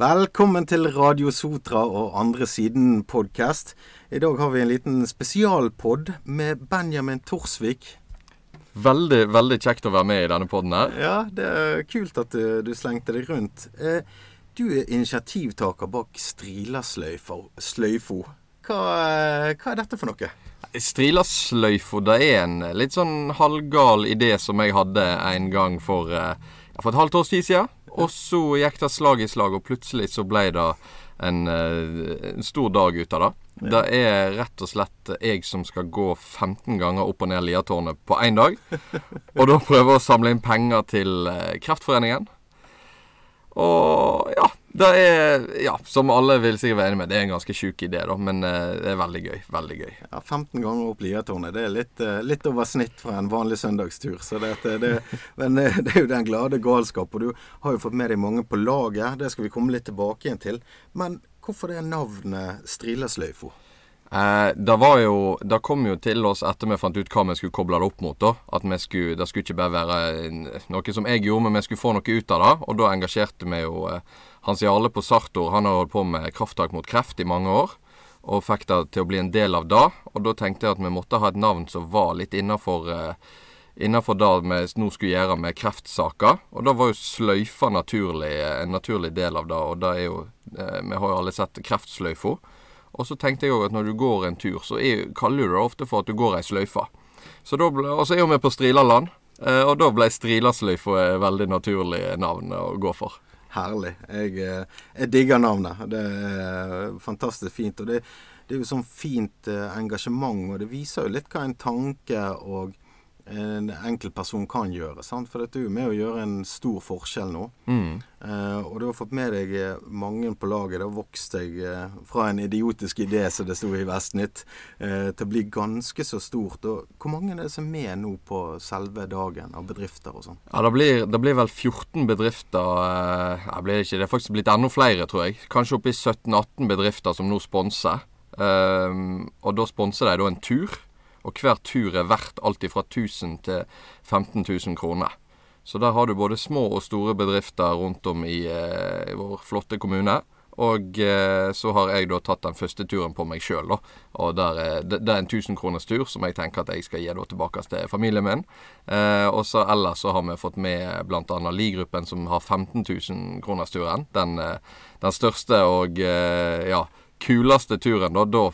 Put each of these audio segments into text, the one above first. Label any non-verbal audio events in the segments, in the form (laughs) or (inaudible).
Velkommen til Radio Sotra og Andre Siden podkast. I dag har vi en liten spesialpod med Benjamin Torsvik. Veldig veldig kjekt å være med i denne poden her. Ja, det er kult at du, du slengte deg rundt. Eh, du er initiativtaker bak Strilasløyfo. Hva, eh, hva er dette for noe? Strilasløyfo det er en litt sånn halvgal idé som jeg hadde en gang for, eh, for et halvt års tid siden. Og så gikk det slag i slag, og plutselig så ble det en, en stor dag ut av det. Det er rett og slett jeg som skal gå 15 ganger opp og ned Liatårnet på én dag. Og da prøve å samle inn penger til Kreftforeningen. Og ja, det er Ja, som alle vil sikkert være enig med, det er en ganske sjuk idé, da. Men uh, det er veldig gøy. Veldig gøy. Ja, 15 ganger opp Liatårnet. Det er litt, uh, litt, over snitt fra en vanlig søndagstur. Så det, det, men det, det er jo den glade galskap. Og du har jo fått med deg mange på laget. Det skal vi komme litt tilbake igjen til. Men hvorfor det er navnet Strilasløyfo? Eh, det, var jo, det kom jo til oss etter vi fant ut hva vi skulle koble det opp mot. da, at vi skulle, Det skulle ikke bare være noe som jeg gjorde, men vi skulle få noe ut av det. Og da engasjerte vi jo eh, Hans Jarle på Sartor. Han har holdt på med krafttak mot kreft i mange år. Og fikk det til å bli en del av det. Og da tenkte jeg at vi måtte ha et navn som var litt innafor eh, innenfor det vi nå skulle gjøre med kreftsaker. Og da var jo sløyfa naturlig, en naturlig del av det. Og det er jo eh, Vi har jo alle sett Kreftsløyfa. Og så tenkte jeg òg at når du går en tur, så er, kaller du det ofte for at du går ei sløyfe. Og så er vi på Strilaland, eh, og da ble Strilasløyfa et veldig naturlig navn å gå for. Herlig. Jeg, eh, jeg digger navnet. Det er fantastisk fint. Og det, det er jo sånn fint eh, engasjement, og det viser jo litt hva en tanke og en enkeltperson kan gjøre. Sant? For dette er jo med å gjøre en stor forskjell nå. Mm. Eh, og du har fått med deg eh, mange på laget. Det har vokst deg eh, fra en idiotisk idé, som det sto i Vestnytt, eh, til å bli ganske så stort. Og hvor mange er det som er med nå på selve dagen, av bedrifter og sånn? Ja, det blir, det blir, vel 14 bedrifter. Eh, det, blir ikke, det er faktisk blitt enda flere, tror jeg. Kanskje oppi 17-18 bedrifter som nå sponser. Eh, og da sponser de da en tur. Og hver tur er verdt alt fra 1000 til 15 000 kroner. Så der har du både små og store bedrifter rundt om i, eh, i vår flotte kommune. Og eh, så har jeg da tatt den første turen på meg sjøl, da. Og der, det, det, er en 1000 kroners tur som jeg tenker at jeg skal gi da tilbake til familien min. Eh, og så ellers så har vi fått med bl.a. Li-gruppen som har 15 000 kroners turen. Den, eh, den største og eh, ja kuleste turen, da, da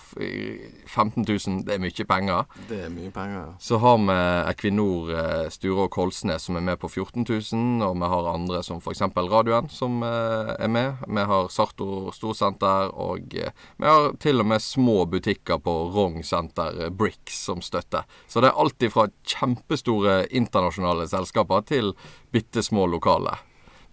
15 000, det er mye penger. Det er mye penger, ja. Så har vi Equinor eh, Sture og Kolsnes som er med på 14 000, og vi har andre som f.eks. Radioen som eh, er med. Vi har Sartor Storsenter, og eh, vi har til og med små butikker på Rong senter, Bricks, som støtter. Så det er alltid fra kjempestore internasjonale selskaper til bitte små lokale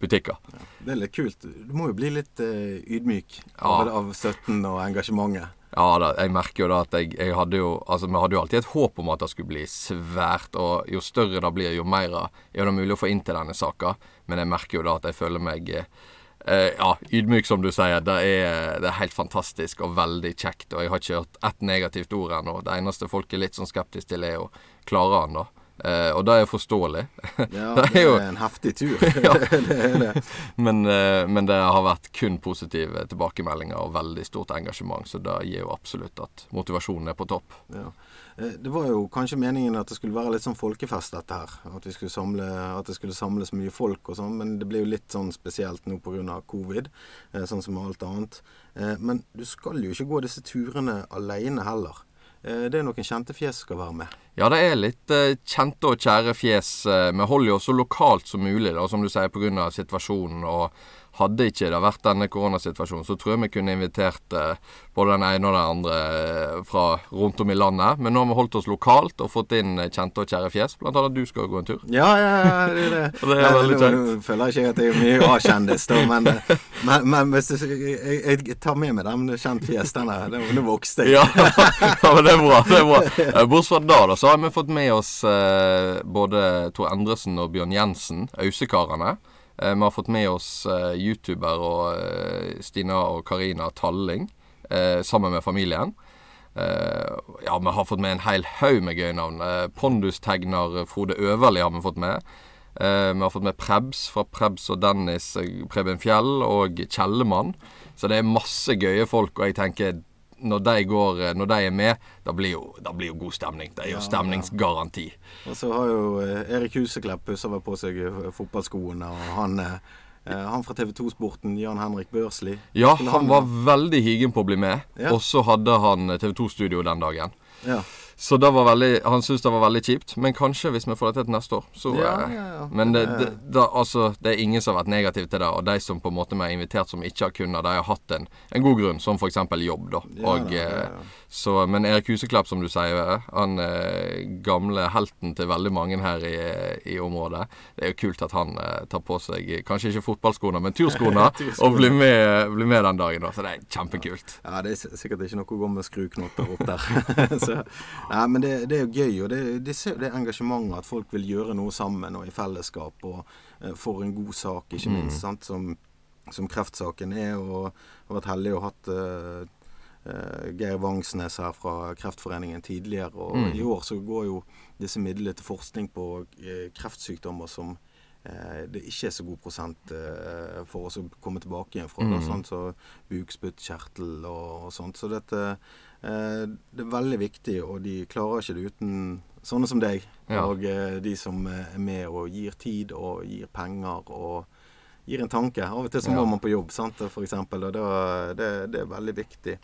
butikker. Ja, det er litt kult. Du må jo bli litt uh, ydmyk av, ja. av støtten og engasjementet. Ja da, jeg merker jo da at jeg, jeg, hadde jo Altså, vi hadde jo alltid et håp om at det skulle bli svært, og jo større det blir, jo mer er det mulig å få inn til denne saka. Men jeg merker jo da at jeg føler meg eh, ja, ydmyk, som du sier. Det er, det er, helt fantastisk og veldig kjekt. Og jeg har ikke hørt ett negativt ord ennå. Det eneste folk er litt sånn skeptisk til, er jo klarer han, da. Uh, og det er forståelig. Ja, (laughs) det, er jo en heftig tur. (laughs) (laughs) det er det. Men, uh, men, det har vært kun positive tilbakemeldinger og veldig stort engasjement, så det gir jo absolutt at motivasjonen er på topp. Ja. Uh, det var jo kanskje meningen at det skulle være litt sånn folkefest, dette her. At, vi skulle samle, at det skulle samles mye folk og sånn, men det blir jo litt sånn spesielt nå pga. covid, sånn som alt annet. men du skal jo ikke gå disse turene alene heller. Eh, det er noen kjente fjes skal være med. Ja, det er litt uh, kjente og kjære fjes. Vi holder jo så lokalt som mulig, da, som du sier, pga. situasjonen. og hadde ikke det vært denne koronasituasjonen, så tror jeg vi kunne invitert eh, både den ene og den andre eh, fra rundt om i landet. Men nå har vi holdt oss lokalt og fått inn eh, kjente og kjære fjes. Blant annet du skal gå en tur. Ja, ja, ja det det. det er (laughs) veldig kjekt. Nå, føler jeg ikke at jeg er mye A-kjendis, da, men, men, men hvis jeg, jeg, jeg, tar med meg fjes, den Nå vokste jeg. (laughs) ja, men det er bra. det er bra. Bortsett fra da, da, så har vi fått med oss både Tor Endresen og Bjørn Jensen, Ausekarene. Eh, vi har fått med oss eh, YouTuber og eh, Stina og Karina Talling sammen med familien. ja, vi har fått med en hel haug med gøye navn. Pondustegner Frode Øverli har vi fått med. Vi har fått med Prebz fra Prebz og Dennis Preben Fjell og Kjellemann. Så det er masse gøye folk, og jeg tenker når de, går, eh, når de er med, da blir, jo, da blir jo god stemning. Det er jo Ja, stemningsgaranti. Og så har jo eh, Erik Huseklepp pussa vel på seg eh, fotballskoene, og han, eh, eh, han fra TV 2-sporten, Jan Henrik Børsli Ja, han var veldig higen på å bli med, Ja. og så hadde han TV 2-studio den dagen. Ja. Så det var veldig, han syntes det var veldig kjipt. Men kanskje hvis vi får det til til neste år, så Ja, eh, ja, ja. Men det, Det- det, altså, det er ingen som har vært negativ til det. Og de som på en måte vi har invitert som ikke har kunnet, de har hatt en, en god grunn, som f.eks. jobb. da. Og, eh. Så, men Erik Huseklepp, som du sier, han eh, gamle helten til veldig mange her i, i området. Det er jo kult at han tar på seg kanskje ikke fotballskoene, men turskoene, (laughs) Turskoene. og blir med, blir med den dagen. da. Så det er kjempekult. Ja, det er sikkert ikke noe å gå med skruknotter opp der. (laughs) så, ja, men det, det er jo gøy, og det, det, det engasjementet at folk vil gjøre noe sammen og i fellesskap. Og eh, for en god sak, ikke minst, sant, som, som kreftsaken er. Og har vært heldig og hatt eh, eh, Geir Vangsnes her fra Kreftforeningen tidligere. Og Mm. i år så går jo disse midlene til forskning på kreftsykdommer som det ikke er så god prosent for oss å komme tilbake igjen fra. Da, Mm. sånn så bukspyttkjertel og, og sånt. Så dette det er veldig viktig, og de klarer ikke det uten sånne som deg. Ja. Og eh, de som eh, er med og gir tid og gir penger og gir en tanke. Av og til så må Ja. man på jobb, sant, for eksempel, og da, det, det er veldig viktig.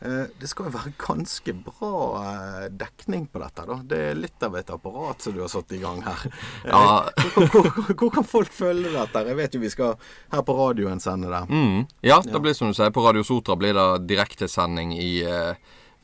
Eh, Det skal jo være ganske bra eh, dekning på dette. da. Det er litt av et apparat som du har satt i gang her. Ja. (laughs) Hvor, hvor, hvor, hvor kan folk følge dette? Jeg vet jo vi skal her på radioen sende det. Mm. Ja, det blir som du sier. På Radio Sotra blir det direktesending i eh,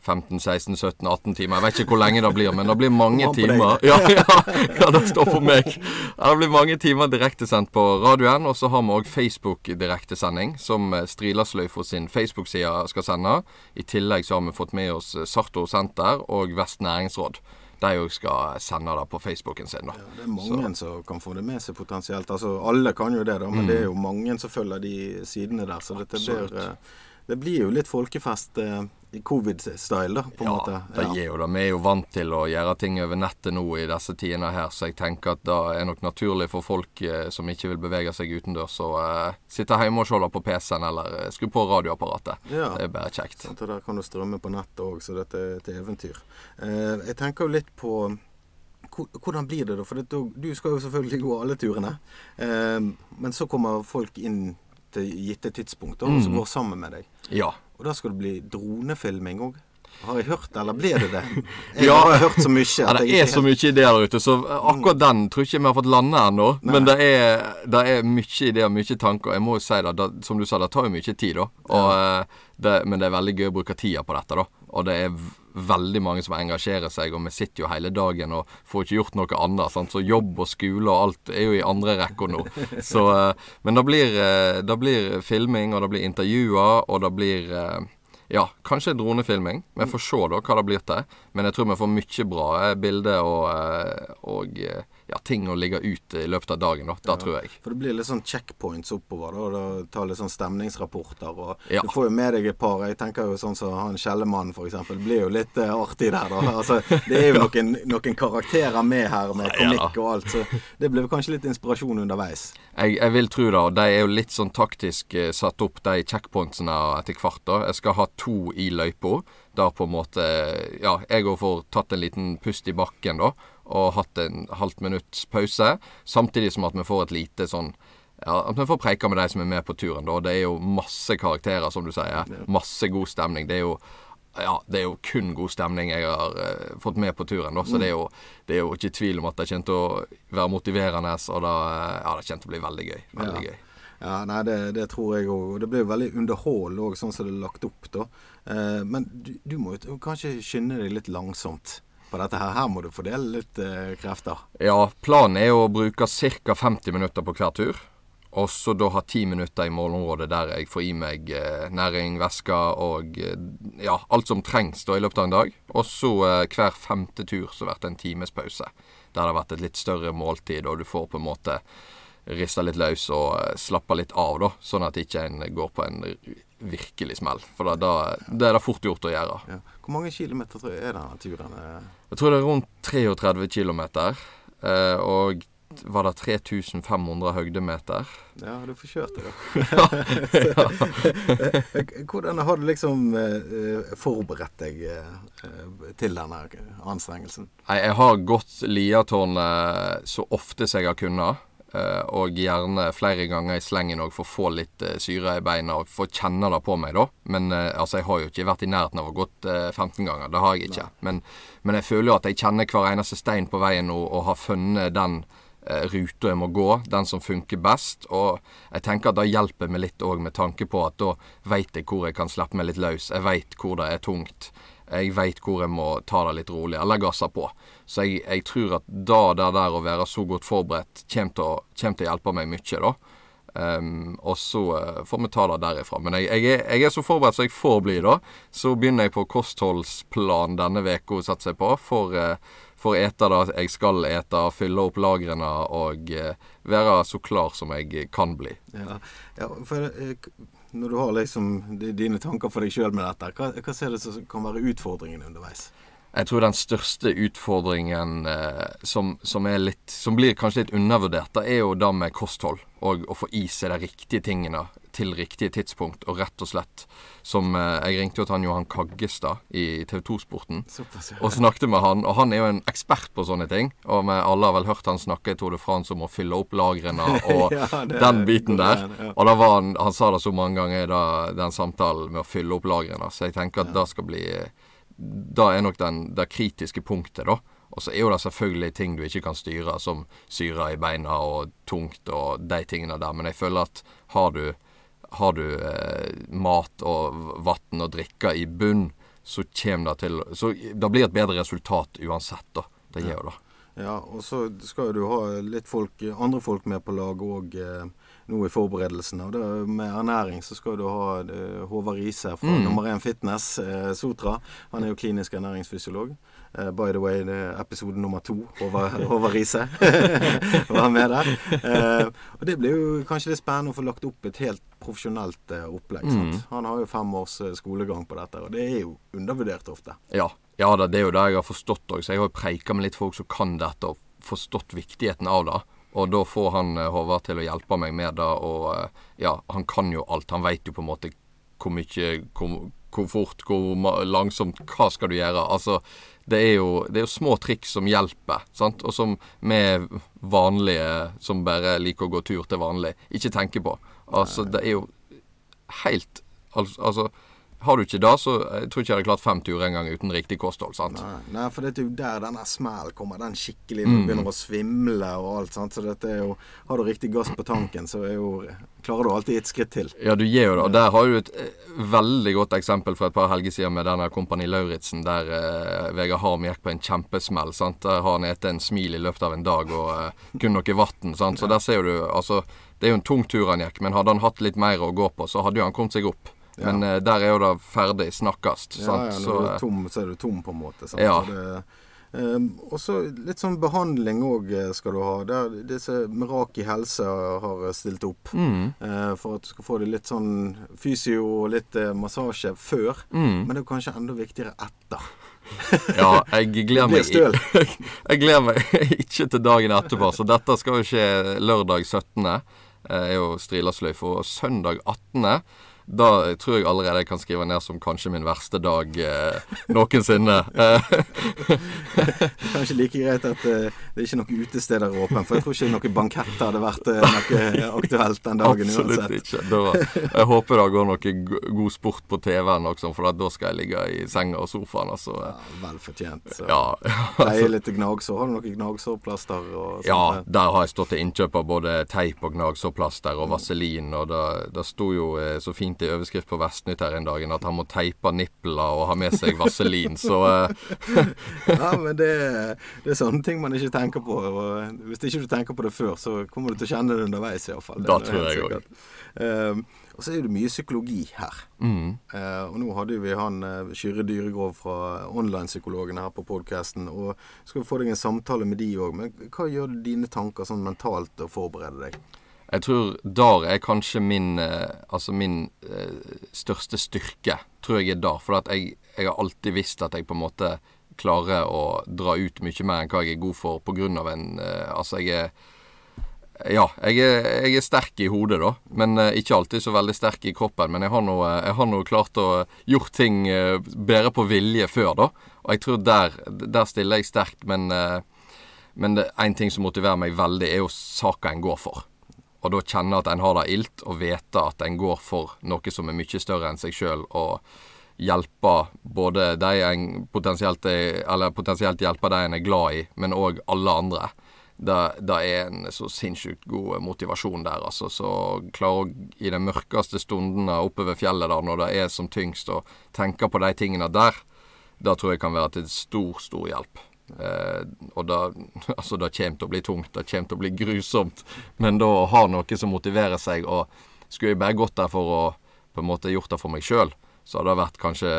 15, 16, 17, 18 timer. Jeg vet ikke hvor lenge det blir, men det blir mange timer. Ja, ja, (laughs) ja, det står på meg. Det blir mange timer direktesendt på radioen. Og så har vi òg Facebook-direktesending, som eh, Strilasløyfa sin Facebook-side skal sende. I tillegg så har vi fått med oss eh, Sartor Senter og Vest Næringsråd. De òg skal sende det på Facebooken sin. da. Ja, det er mange som kan få det med seg potensielt. Altså, alle kan jo det, da, men det er jo mange som følger de sidene der. Så dette blir, eh, det blir jo litt folkefest covid-style, da, på en Ja, måte. det gir jo det. Vi er jo vant til å gjøre ting over nettet nå i disse tidene her, så jeg tenker at det er nok naturlig for folk eh, som ikke vil bevege seg utendørs, å eh, sitte hjemme og se på PC-en eller eh, skru på radioapparatet. Ja. Det er bare kjekt. Sant, og der kan du strømme på nettet òg, så dette er et eventyr. Eh, jeg tenker jo litt på hvordan blir det, da? For du skal jo selvfølgelig gå alle turene. Eh, men så kommer folk inn til gitte tidspunkt og så Mm. går sammen med deg. Ja. Og da skal det bli dronefilming òg. Har jeg hørt, eller ble det det? (laughs) Jeg Ja. har hørt så mye. Ja, det er så mye ideer der ute, så akkurat den tror ikke vi har fått landa ennå. Men det er, det er mye ideer, mye tanker. Jeg må jo si det, det, som du sa, det tar jo mye tid, da. Og, ja. det, men det er veldig gøy å bruke tida på dette, da. Og det er veldig mange som engasjerer seg, og vi sitter jo hele dagen og får ikke gjort noe annet. Sant? Så jobb og skole og alt er jo i andre rekker nå. (laughs) Så, eh, men det blir, eh, det blir filming, og det blir intervjuer, og det blir eh, ja, kanskje dronefilming. Vi får se da hva det blir til. Men jeg tror vi får mye bra bilde bilder og, og ja, ting å ligge ute i løpet av dagen. da, Det tror jeg. For det blir litt sånn checkpoints oppover. da, og da tar litt sånn stemningsrapporter. og Ja. Du får jo med deg et par. Jeg tenker jo sånn som han Kjellemann for eksempel, blir jo litt eh, artig der. da. Altså, Det er jo (laughs) noen, noen karakterer med her, med Ja, ja. komikk og alt. Så det blir kanskje litt inspirasjon underveis. Jeg, jeg vil tro det. og De er jo litt sånn taktisk eh, satt opp, de checkpointsene etter hvert. da. Jeg skal ha to i løypa. Der på en måte Ja, jeg òg får tatt en liten pust i bakken, da. Og hatt en halvt minutts pause. Samtidig som at vi får et lite sånn ja, At vi får preika med de som er med på turen. da. Det er jo masse karakterer, som du sier. Masse god stemning. Det er jo ja, det er jo kun god stemning jeg har uh, fått med på turen. da, Så det, er jo, det er jo ikke tvil om at det kommer til å være motiverende. Og da, eh, ja, det kommer til å bli veldig gøy. Veldig Ja. gøy. Ja, nei, det, det tror jeg òg. Og det blir jo veldig underhold òg, sånn som det er lagt opp, da. Eh, men du, du må jo kanskje skynde deg litt langsomt på dette her. Her må du fordele litt eh, krefter. Ja, planen er å bruke ca. 50 minutter på hver tur. Og så da ha 10 minutter i målområdet der jeg får i meg eh, næring, væske og eh, ja, alt som trengs da i løpet av en dag. Og så eh, hver femte tur så blir det en times pause. Der det har vært et litt større måltid, og du får på en måte rista litt løs og eh, slappa litt av, da. Sånn at ikke en går på en virkelig smell. For da, da, det er det fort gjort å gjøre. Ja. Hvor mange kilometer tror jeg er denne turen? eh? Jeg tror det er rundt 33 km. Eh, og var det 3500 høydemeter. Ja, du får kjørt det, (laughs) da. Hvordan har du liksom eh, forberedt deg eh, til denne anstrengelsen? Nei, jeg har gått Liatårnet så ofte som jeg har kunnet. Eh, Og gjerne flere ganger i slengen òg, for å få litt eh, syre i beina og få kjenne det på meg, da. Men eh, altså, jeg har jo ikke vært i nærheten av å ha gått eh, 15 ganger. Det har jeg ikke. Men, men jeg føler jo at jeg kjenner hver eneste stein på veien nå, og har funnet den ruta jeg må gå, den som funker best. Og jeg tenker at det hjelper meg litt òg, med tanke på at da veit jeg hvor jeg kan slippe meg litt løs. Jeg veit hvor det er tungt. Jeg veit hvor jeg må ta det litt rolig, eller gasse på. Så jeg, jeg tror at da det der å være så godt forberedt kommer til å, hjelpe meg mye, da. Um, og så eh, får vi ta det derifra. Men jeg, jeg, er, jeg er så forberedt som jeg får bli, da. Så begynner jeg på kostholdsplan denne uka, satser jeg på. For, uh, for å ete det jeg skal ete, fylle opp lagrene og eh, være så klar som jeg kan bli. Ja, ja for når du har liksom dine tanker for deg sjøl med dette, hva, hva ser du som kan være utfordringene underveis? Jeg tror den største utfordringen eh, som, som, litt, som blir kanskje litt undervurdert, da er jo det med kosthold. Og å få i seg de riktige tingene til riktige tidspunkt, og rett og slett som eh, Jeg ringte jo til han Johan Kaggestad i TV 2-sporten. Og snakket med han, og han er jo en ekspert på sånne ting. Og alle har vel hørt han snakke i Tour de France om å fylle opp lagrene (laughs) og Ja, den biten der. ja. Og da var han, han sa det så mange ganger, i den samtalen med å fylle opp lagrene. Så jeg tenker at det skal bli Da er nok den, det kritiske punktet, da. Og så er jo det selvfølgelig ting du ikke kan styre, som syre i beina og tungt og de tingene der. Men jeg føler at har du, har du eh, mat og vann og drikke i bunn, så kommer det til Så det blir et bedre resultat uansett, da. Det gjør det. Ja, og så skal du ha litt folk, andre folk med på laget òg eh, nå i forberedelsene. Og det, med ernæring så skal du ha eh, Håvard Riise fra Mm. Nummer 1 Fitness, eh, Sotra. Han er jo klinisk ernæringsfysiolog. Uh, by the way, det er episode nummer to. Håvard, (laughs) Riise (laughs) var med der. Uh, og det blir jo kanskje litt spennende å få lagt opp et helt profesjonelt uh, opplegg. Mm. Han har jo fem års skolegang på dette, og det er jo undervurdert ofte. Ja, ja det er jo det jeg har forstått òg. Så jeg har jo preika med litt folk som kan dette, og forstått viktigheten av det. Og da får han eh, Håvard til å hjelpe meg med det, og eh, ja, han kan jo alt. Han veit jo på en måte hvor mye Hvor, hvor fort, hvor langsomt Hva skal du gjøre? Altså, det er jo, det er jo små triks som hjelper, sant? og som vi vanlige som bare liker å gå tur til vanlig, ikke tenker på. Altså, det er jo helt al- Altså, har du ikke det, så jeg tror ikke jeg hadde klart fem turer engang uten riktig kosthold. sant? Nei, nei, for det er jo der denne smell kommer. Den skikkelig Mm. begynner å svimle og alt. sant? Så dette er jo Har du riktig gass på tanken, så er jo klarer du alltid et skritt til. Ja, du gjør jo det. Og der har du et eh, veldig godt eksempel fra et par helger siden med denne Kompani Lauritzen, der eh, Vegard Harm gikk på en kjempesmell. sant? Der har han spist en smil i løpet av en dag og eh, kun noe vann. Så Så der ser du altså Det er jo en tung tur han gikk, men hadde han hatt litt mer å gå på, så hadde jo han kommet seg opp. Men eh, der er jo det ferdig snakkast. Ja, sant? ja, når så, du eh, er tom, så er du tom, på en måte. sant? Ja. Så det, ehm, og så litt sånn behandling òg skal du ha. Der disse Meraki helse har stilt opp. mm, eh, for at du skal få det litt sånn fysio og litt eh, massasje før. mm. Men det er kanskje enda viktigere etter. (laughs) Ja, jeg gleder meg. (laughs) Jeg gleder meg (laughs) ikke til dagen etterpå, så dette skal jo skje lørdag 17. eh, er jo strilasløyfe. Og søndag 18. Da tror jeg allerede jeg kan skrive ned som kanskje min verste dag eh, noensinne. (laughs) Eh, Kanskje like greit at eh, det er ikke noen utesteder åpne, for jeg tror ikke noen bankett hadde vært eh, noe aktuelt den dagen absolutt uansett. ikke. Da, jeg håper det går noe god sport på TV-en for da skal jeg ligge i senga og sofaen. Altså. Ja, vel fortjent. Så. Ja, (laughs) Pleier litt gnagsår. Har du noen gnagsårplaster? Ja, der har jeg stått til innkjøp av både teip og gnagsårplaster og vaselin. Og det, det sto jo eh, så fint i overskrift på Vestnytt her en dag at han må teipe nipler og ha med seg vaselin. Så eh, (laughs) Ja, men det, det er sånne ting man ikke tenker på. Og hvis ikke du tenker på det før, så kommer du til å kjenne det underveis iallfall. Da tror jeg også. Um, og så er det mye psykologi her. mm, Uh, og nå hadde vi han uh, Kyrre Dyregrov fra Online-psykologene her på podkasten. Og skal vi få deg en samtale med de òg. Men hva gjør dine tanker sånn mentalt å forberede deg? Jeg tror der er kanskje min eh, Altså min eh, største styrke, tror jeg er der. For jeg, jeg har alltid visst at jeg på en måte klarer å dra ut mye mer enn hva jeg er god for av en eh, Altså, jeg er Ja, jeg er, jeg er sterk i hodet, da. Men eh, ikke alltid så veldig sterk i kroppen. Men jeg har nå, klart å gjort ting eh, bedre på vilje før, da. Og jeg tror der, der stiller jeg sterkt. Men, eh, men en ting som motiverer meg veldig, er jo saka en går for. Og da kjenne at en har det ilt, og vite at en går for noe som er mye større enn seg sjøl. Og hjelpe både de en potensielt, er, eller potensielt hjelpe de en er glad i, men òg alle andre. Det, det, er en så sinnssykt god motivasjon der, altså. Så klare i de mørkeste stundene oppover fjellet der, når det er som tyngst, å tenke på de tingene der, det tror jeg kan være til stor, stor hjelp. Eh, og (laughs) det, altså det kommer til å bli tungt, det kommer til å bli grusomt. Men da å ha noe som motiverer seg, og skulle jeg bare gått der for å på en måte gjort det for meg sjøl, så hadde det vært kanskje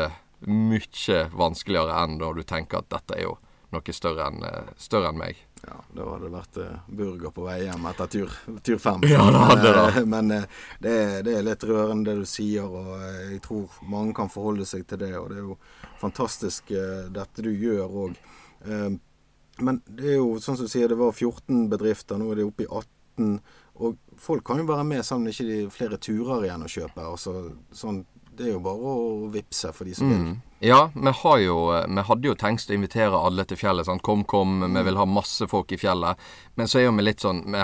mye vanskeligere enn når du tenker at dette er jo noe større enn, større enn meg. Ja, da hadde det vært uh, burger på vei hjem etter tur, tur fem. (laughs) Ja, det hadde det. Men det, er, det, er, litt rørende det du sier, og jeg tror mange kan forholde seg til det. Og det er jo fantastisk dette du gjør òg. Men det er jo sånn som du sier, det var 14 bedrifter, nå er det oppe i 18. Og folk kan jo være med sammen, ikke de flere turer igjen å kjøpe. Altså, sånn, det er jo bare å vippse for de som vil. Mm. Ja, vi, har jo, vi hadde jo tenkt å invitere alle til fjellet. Sant? Kom, kom, vi vil ha masse folk i fjellet. Men så er jo vi litt sånn vi,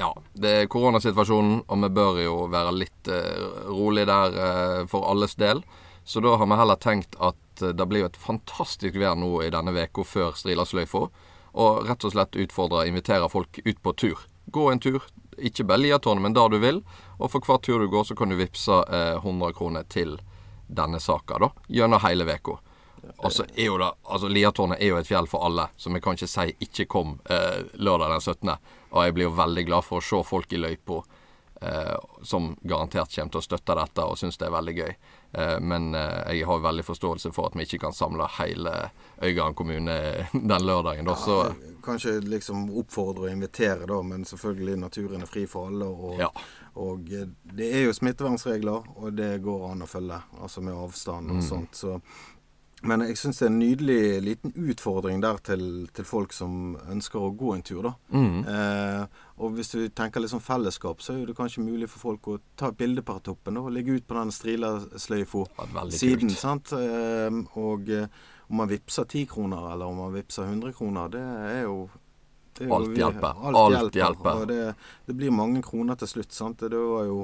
Ja, det er koronasituasjonen, og vi bør jo være litt uh, rolig der uh, for alles del. Så da har vi heller tenkt at uh, det blir jo et fantastisk vær nå i denne uka før Strilasløyfa. Og rett og slett utfordre, invitere folk ut på tur. Gå en tur, ikke bare Liatårnet, men der du vil. Og for hver tur du går, så kan du vippse eh, 100 kroner til denne saka, da. Gjennom hele uka. Og så er jo det Altså, Liatårnet er jo et fjell for alle, så vi kan ikke si 'ikke kom' eh, lørdag den 17. Og jeg blir jo veldig glad for å se folk i løypa eh, som garantert kommer til å støtte dette og syns det er veldig gøy. Eh, men eh, jeg har veldig forståelse for at vi ikke kan samle hele Øygarden kommune (laughs) den lørdagen. Da, så ja, Kanskje liksom oppfordre og invitere, da, men selvfølgelig naturen er fri for alle. Og, ja. og eh, det er jo smittevernregler, og det går an å følge, altså med avstand og mm. sånt. Så men jeg syns det er en nydelig liten utfordring der til, til, folk som ønsker å gå en tur, da. Mm. Eh, og hvis du tenker litt sånn fellesskap, så er det kanskje mulig for folk å ta et bilde på toppen og ligge ut på den Strilasløyfo-siden. sant? Eh, og om man vippser ti kroner, eller om man vippser 100 kroner, det er jo det er jo, Alt hjelper. Alt, alt hjelper. hjelper. Og det, det, blir mange kroner til slutt. sant? Det var jo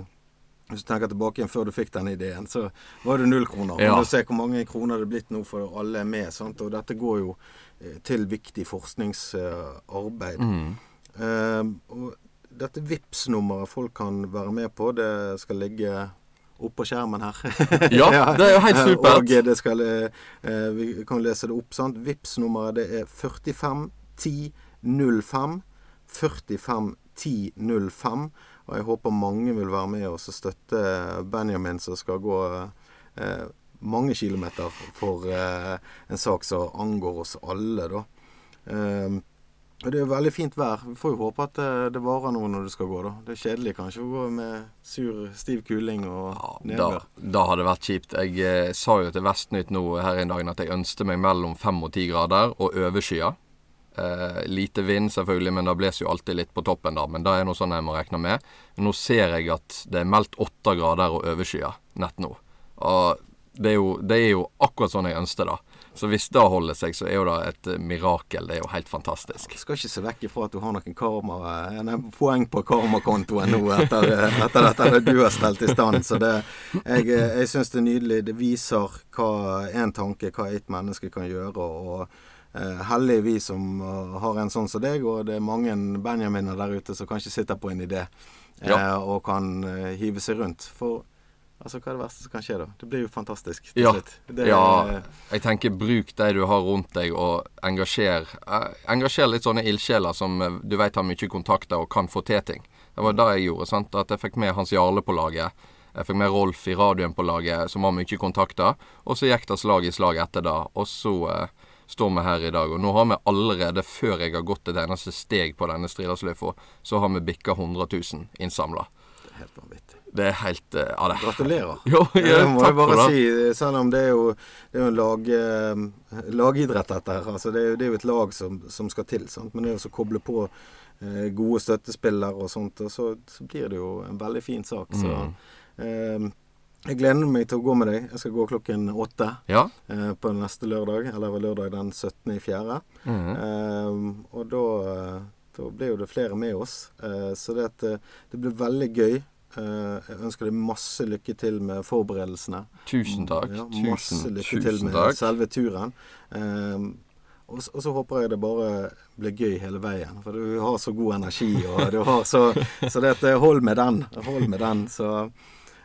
hvis du tenker tilbake igjen før du fikk den ideen, så var det null kroner. Ja. Men du ser hvor mange kroner det er blitt nå for alle er med. Sant? Og dette går jo eh, til viktig forskningsarbeid. Mm. Uh, og dette VIPS-nummeret folk kan være med på, det skal ligge oppå skjermen her. (laughs) ja, det er jo helt (laughs) supert. Og det skal, uh, vi kan lese det opp. sant? VIPS-nummeret det er 45 10 05 45 10 05. Og jeg håper mange vil være med oss og støtte Benjamin, som skal gå eh, mange kilometer for eh, en sak som angår oss alle, da. Eh, og Det er veldig fint vær. Vi får jo håpe at det, det varer noe når du skal gå. da. Det er kjedelig kanskje å gå med sur, stiv kuling og ja, nedbør. Da, da hadde det vært kjipt. Jeg eh, sa jo til Vestnytt nå her en dag at jeg ønsket meg mellom fem og ti grader og overskya. Eh, lite vind, selvfølgelig, men det blåser jo alltid litt på toppen, da. Men det er noe sånn jeg må regne med. Nå ser jeg at det er meldt åtte grader og overskya nett nå. Og det er, jo, det er jo akkurat sånn jeg ønsker det. Så hvis det holder seg, så er jo det et mirakel. Det er jo helt fantastisk. Jeg skal ikke se vekk ifra at du har noen karma, nei, poeng på karmakontoen nå etter, etter dette du har stelt i stand. Så det, jeg, jeg syns det er nydelig. Det viser hva en tanke, hva ett menneske kan gjøre. og eh, heldige vi som uh, har en sånn som deg, og det er mange Benjaminer der ute som kanskje sitter på en idé eh, ja. og kan hive seg rundt. For altså, hva er det verste som kan skje, da? Det blir jo fantastisk. Ja. Det, ja. Jeg tenker bruk de du har rundt deg, og engasjer, engasjer litt sånne ildsjeler som du vet har mye kontakter og kan få til ting. Det var det jeg gjorde. sant? At jeg fikk med Hans Jarle på laget. Jeg fikk med Rolf i radioen på laget, som har mye kontakter. Og så gikk det slag i slag etter det. Og så uh, står vi her i dag. Og nå har vi allerede, før jeg har gått et eneste steg på denne stridersløyfa, så har vi bikka 100 000 innsamla. Det helt vanvittig. Det er helt uh, ja, det. Gratulerer. (laughs) Jo, ja, det må jeg bare si. Selv om det er jo, det er jo en lag, eh, lagidrett, dette her. Altså, det, er jo, det er jo et lag som, som skal til. Sant? Men det å koble på eh, gode støttespillere og sånt, og så, så, blir det jo en veldig fin sak. Så Mm. eh, jeg gleder meg til å gå med deg. Jeg skal gå klokken åtte Ja. eh, på neste lørdag, eller lørdag den 17. i fjerde. Mhm. Eh, og da, eh, da blir jo det flere med oss. Eh, så det, at, eh, det blir veldig gøy. Eh, jeg ønsker deg masse lykke til med forberedelsene. Tusen takk. Ja, masse tusen, lykke til med takk. selve turen. Og, s- og så håper jeg det bare blir gøy hele veien. For du har så god energi, og du har så Så det at hold med den. Hold med den. Så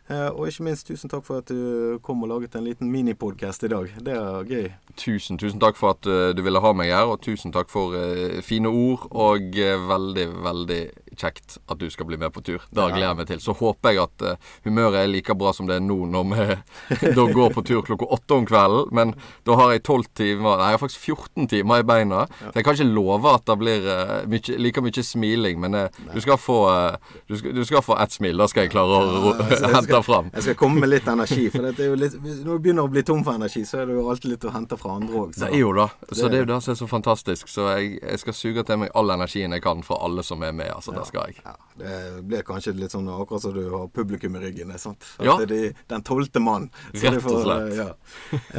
Og ikke minst tusen takk for at du kom og laget en liten minipodkast i dag. Det er gøy. Tusen, tusen takk for at eh, du ville ha meg her, og tusen takk for eh, fine ord. Og eh, veldig, veldig kjekt at du skal bli med på tur. Det gleder jeg meg til. Så håper jeg at uh, humøret er like bra som det er nå når vi (laughs) da går på tur klokka åtte om kvelden. Men da har jeg tolv timer Nei, jeg har faktisk 14 timer i beina. Så jeg kan ikke love at det blir uh, mye, like mye smiling, men eh, du skal få uh, du, skal, du skal få ett smil. Da skal jeg klare å (laughs) hente fram. Jeg skal komme med litt energi. For det er jo litt, når du begynner å bli tom for energi, så er det jo alltid litt å hente fra andre òg. Det er jo da. Så det er jo det som er så fantastisk. Så jeg, jeg skal suge til meg all energien jeg kan fra alle som er med. Altså, det skal jeg. Ja, det blir kanskje litt sånn akkurat som du har publikum i ryggen. sant? At Ja. det er de, den tolvte mann. Så Rett og får, slett. Ja.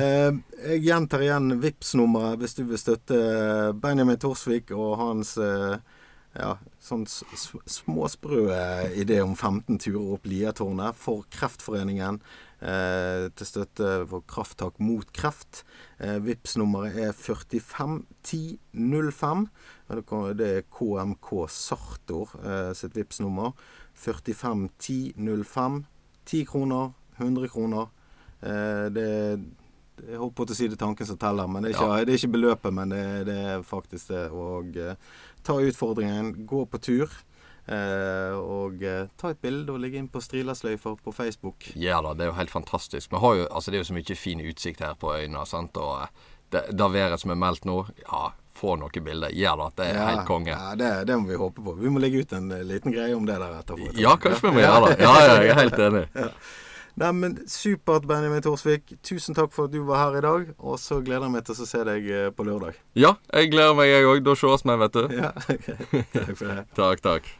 Eh, jeg gjentar igjen vips nummeret hvis du vil støtte Benjamin Torsvik og hans eh, ja, sånn småsprø idé om 15 turer opp Liatårnet for Kreftforeningen. Eh, til støtte for krafttak mot kreft. Eh, vips nummeret er 451005. Det er KMK Sartor eh, sitt vips nummer 451005. 10 kroner, 100 kroner. Eh, det jeg holdt på å si det er tanken som teller, men det er ikke, Ja. det er ikke beløpet. Men det, det er faktisk det. Og eh, ta utfordringen, gå på tur. Eh, og eh, ta et bilde og ligge inn på Strilasløyfer på Facebook. Ja da, det er jo helt fantastisk. Jo, altså Det er jo så mye fin utsikt her på øyene. sant? Og eh, det, det været som er meldt nå, ja, få noen bilder. Gjør det at det er helt konge. Ja, det, det må vi håpe på. Vi må legge ut en eh, liten greie om det der etterpå. Ja, kanskje vi må gjøre det. Ja, ja, jeg er helt enig. (laughs) Nei, men Supert, Benjamin Thorsvik. Tusen takk for at du var her i dag. Og så gleder jeg meg til å se deg eh, på lørdag. Ja, jeg gleder meg, jeg òg. Da sees vi, vet du. Ja, (laughs) okay. Takk for det. Takk, takk.